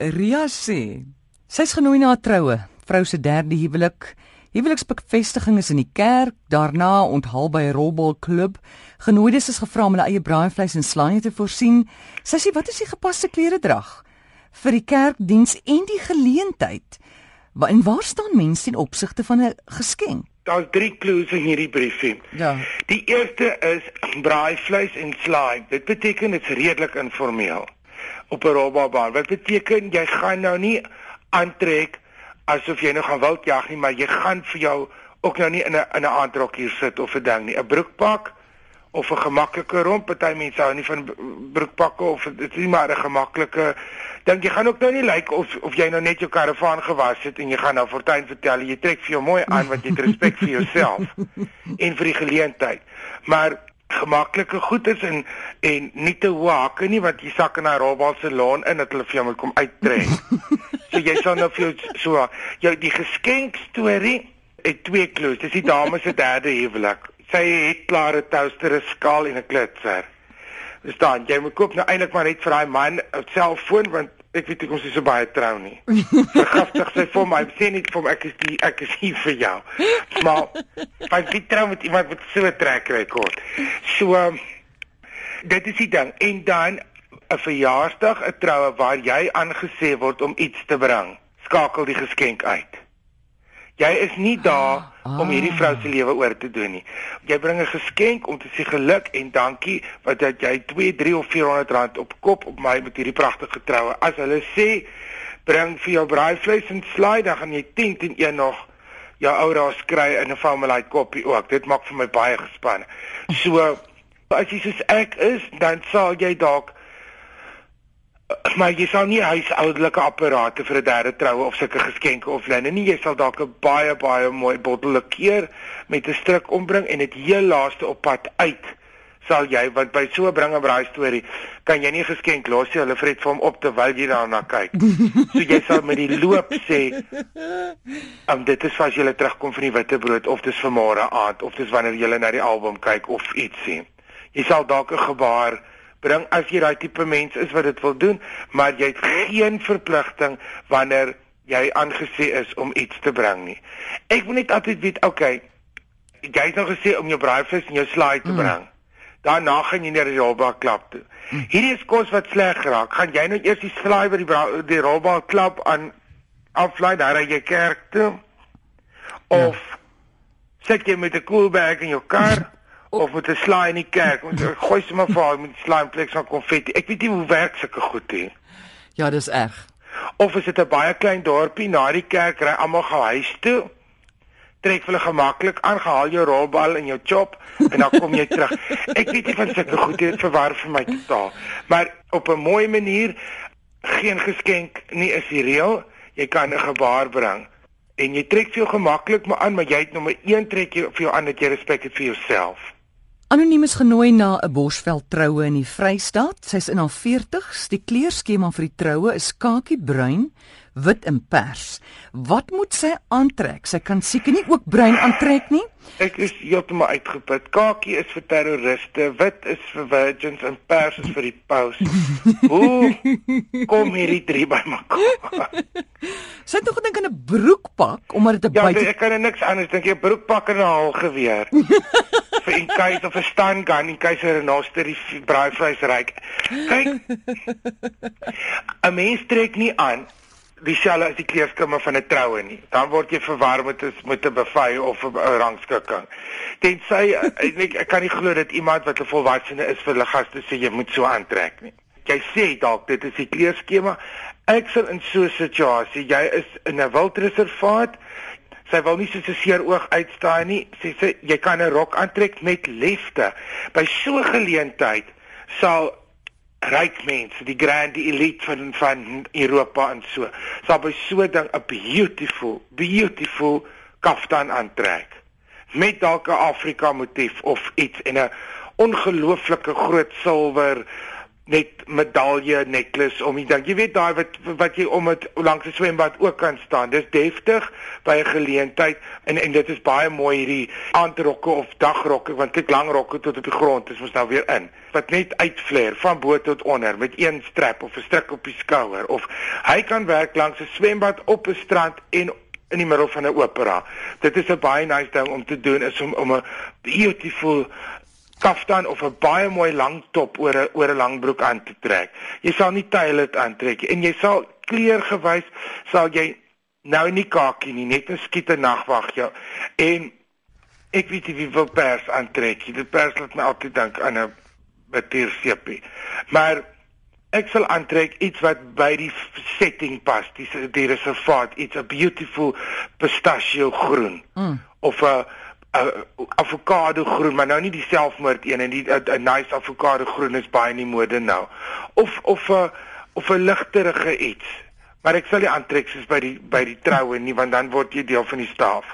Ria sê sy's genooi na 'n troue, vrou se derde huwelik. Huweliksbevestiging is in die kerk, daarna onthaal by 'n rolbalklub. Genooides is gevra om hulle eie braaivleis en slaai te voorsien. Sy sê wat is die gepaste klere drag vir die kerkdiens en die geleentheid? En waar staan mense in opsigte van 'n geskenk? Daar's drie clues in hierdie briefie. Ja. Die eerste is braaivleis en slaai. Dit beteken dit's redelik informeel op 'n rolbalbaan. Wat beteken jy gaan nou nie aantrek asof jy nou gaan wildjag nie, maar jy gaan vir jou ook nou nie in 'n in 'n aandrok hier sit of 'n ding nie. 'n Broekpak of 'n gemaklike romp. Party mense hou nie van broekpakke of dit is nie maar 'n gemaklike dink jy gaan ook nou nie lyk like of of jy nou net jou karavaan gewas het en jy gaan nou fortuin vertel jy trek vir jou mooi aan wat jy het respek vir jouself en vir die geleentheid. Maar gemaklike goeders en en nie te waak nie want jy sak in 'n robal salon in dat hulle vir jou moet kom uittrek. so jy sal nou vir jou so jou die geskenk storie het twee kloos. Dis die dame se derde huwelik. Sy het klare toaster, 'n skaal en 'n klitser. Dis dan jy moet koop nou eintlik maar net vir daai man 'n selfoon want ek weet ek ons is so baie trou nie. Vergiftig sy vir my sê net vir my ek is die ek is hier vir jou. Maar van wie trou met iemand wat so trek rekord. So um, dit is die ding en dan 'n verjaarsdag, 'n troue waar jy aangesê word om iets te bring. Skakel die geskenk uit. Jy is nie daar ah. om hierdie vrou se lewe oor te doen nie. Jy bring 'n geskenk om te sê geluk en dankie wat dat jy 2, 3 of 400 rand op kop op my met hierdie pragtige troue. As hulle sê bring vir jou braaivleis en slaai, dan gaan jy 10 teen 1 nog jou ou raas kry in 'n family koppie ook. Dit maak vir my baie gespanne. So as jy soos ek is, dan sal jy dalk maar jy sal nie huishoudelike apparate vir 'n derde troue of sulke geskenke of linne nie. Jy sal dalk 'n baie baie mooi bottel liqueur met 'n stryk ombring en dit heel laaste op pad uit sal jy want by so bring 'n braai storie kan jy nie geskenk los nie. Hulle vret vir hom op terwyl jy daarna kyk. So jy sal met die loop sê, "Om dit is as jy terugkom van die witbrood of dis vir môre aand of dis wanneer jy na die album kyk of iets sien." Jy sal dalk 'n gebaar bring as jy daai tipe mens is wat dit wil doen, maar jy het geen verpligting wanneer jy aangesê is om iets te bring nie. Ek wil net altyd weet, okay, jy het nou gesê om jou braaivleis en jou slaai te mm. bring. Daarna gaan jy na die rolbak klap toe. Mm. Hierdie is kos wat sleg geraak. Gaan jy nou eers die slaai by die die rolbak klap aan aflaai daar by jou kerk toe? Of ja. sit jy met 'n koelbag in jou kar? of met 'n slaai in die kerk. Ons gooi sommer vir haar met slaai in plek van konfetti. Ek weet nie hoe werk sulke goed nie. Ja, dis erg. Of is dit 'n baie klein dorpie na die kerk ry almal gaan huis toe? Trek hulle gemaklik aan, gehaal jou rolbal en jou chop en dan kom jy terug. Ek weet nie van sulke goed dit verwar vir my totaal. Maar op 'n mooi manier geen geskenk nie is die reël. Jy kan 'n gebaar bring en jy trek vir jou gemaklik maar aan, maar jy het nommer 1 trek jy vir jou aan dat jy respek het vir jouself. Anoniem is genooi na 'n Bosveld troue in die Vrystaat. Sy's in haar 40's. Die kleurskema vir die troue is kakiebruin, wit en pers. Wat moet sy aantrek? Sy kan seker nie ook bruin aantrek nie. Ek is heeltemal uitgeput. Kakie is vir terroriste, wit is vir virgins en pers is vir die paus. Hoe kom hierdie drie bymekaar? Sy het nog gedink aan 'n broekpak omdat dit 'n ja, buite Ja, ek kan niks anders dink jy 'n broekpak en 'n haalgeweer. vir in case of 'n stand gun in case 'n renoster die braaivleis ryk. Kyk. 'n Mens trek nie aan dieselfde as die kleerskema van 'n troue nie. Dan word jy verwar met 'n met 'n buffet of 'n rangskikking. Tensy ek, ek kan nie glo dat iemand wat 'n volwassene is vir hulle gaste sê jy moet so aantrek nie. Jy sê dalk dit is die kleerskema. Ek sal in so 'n situasie, jy is in 'n wildreservaat, sy wil nie so seer oog uitstaan nie. Sy sê jy kan 'n rok aantrek met liefde. By so 'n geleentheid sal ryk mense, die grand elite van van Europa en so, sal by so 'n ding 'n beautiful, beautiful kaftan aantrek met dalk 'n Afrika motief of iets en 'n ongelooflike groot silwer net medalje necklace om die ding. Jy weet daai wat wat jy om dit langs 'n swembad ook kan staan. Dis deftig by 'n geleentheid en en dit is baie mooi hierdie aandrokke of dagrokke want dit lang rokke tot op die grond is mos nou weer in. Wat net uitflair van bo tot onder met een strap of 'n stryk op die skouer of hy kan werk langs 'n swembad op 'n strand en in die middel van 'n opera. Dit is 'n baie nice ding om te doen is om om 'n beautiful kaftan of 'n baie mooi lang top oor 'n oor 'n lang broek aan te trek. Jy sal nie dit aantrek en jy sal kleurgewys sal jy nou nie kakie nie, net 'n skiete nagwag jou. En ek weet nie wie wil pers aantrek nie. Dit pers laat my altyd dink aan 'n batiersepie. Maar ek sal aantrek iets wat by die setting pas. Dis die reservaat, iets 'n beautiful pistachio groen mm. of 'n avokado groen, maar nou nie die selfmoord een en die 'n nice avokado groen is baie in die mode nou. Of of 'n of 'n ligterige iets. Maar ek sal nie aantrek soos by die by die troue nie want dan word jy deel van die staf.